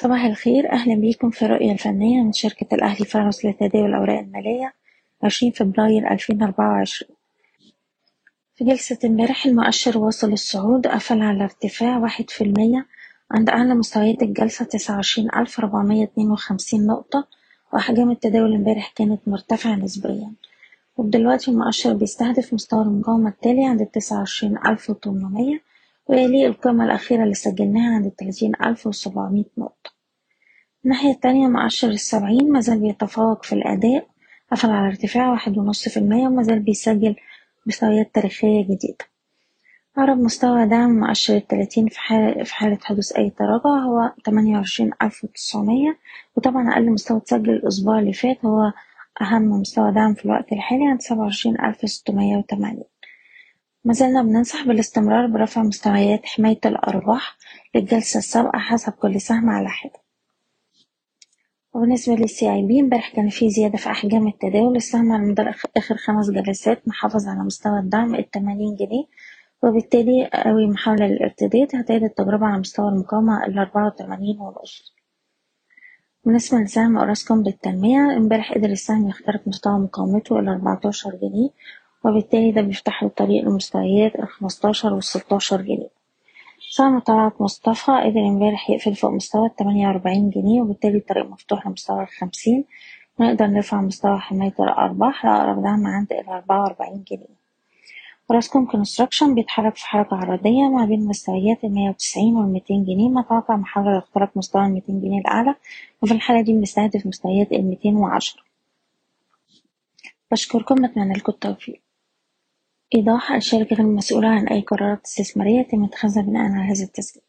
صباح الخير. أهلا بيكم في الرؤية الفنية من شركة الأهلي فارس لتداول الأوراق المالية عشرين فبراير ألفين أربعة وعشرين. في جلسة امبارح المؤشر واصل الصعود قفل على ارتفاع واحد في المية عند أعلى مستويات الجلسة تسعة وعشرين ألف ربعمية اتنين وخمسين نقطة وأحجام التداول امبارح كانت مرتفعة نسبيا. ودلوقتي المؤشر بيستهدف مستوى المقاومة التالي عند التسعة وعشرين ألف وتمنمية ويليه القمة الأخيرة اللي سجلناها عند التلاتين ألف وسبعمية نقطة. الناحية التانية مؤشر السبعين مازال بيتفوق في الأداء. قفل على ارتفاع واحد ونص في المية ومازال بيسجل مستويات تاريخية جديدة. أقرب مستوى دعم مؤشر التلاتين في في حالة حدوث أي تراجع هو تمانية وعشرين ألف وتسعمية وطبعا أقل مستوى اتسجل الأسبوع اللي فات هو أهم مستوى دعم في الوقت الحالي عند سبعة وعشرين ألف ستمية وتمانين. مازلنا بننصح بالاستمرار برفع مستويات حماية الأرباح للجلسة السابقة حسب كل سهم على حدة. وبالنسبة لل CIB امبارح كان في زيادة في أحجام التداول السهم على مدار آخر خمس جلسات محافظ على مستوى الدعم التمانين جنيه وبالتالي أي محاولة للارتداد هتعيد التجربة على مستوى المقاومة الأربعة وتمانين ونص بالنسبة لسهم أوراسكوم للتنمية امبارح قدر السهم يخترق مستوى مقاومته الأربعتاشر جنيه وبالتالي ده بيفتح الطريق لمستويات الخمستاشر والستاشر جنيه. سهم طلعت مصطفى قدر امبارح يقفل فوق مستوى التمانية وأربعين جنيه وبالتالي الطريق مفتوح لمستوى الخمسين. ونقدر نرفع مستوى حماية الأرباح لأقرب دعم عند الأربعة وأربعين جنيه. أوراسكوم كونستراكشن بيتحرك في حركة عرضية ما بين مستويات المية وتسعين والميتين جنيه. متوقع محاولة لاختراق مستوى الميتين جنيه الأعلى وفي الحالة دي بنستهدف مستويات الميتين وعشرة. بشكركم بتمنى لكم التوفيق. إيضاح الشركة غير مسؤولة عن أي قرارات استثمارية يتم اتخاذها بناء على هذا التسجيل.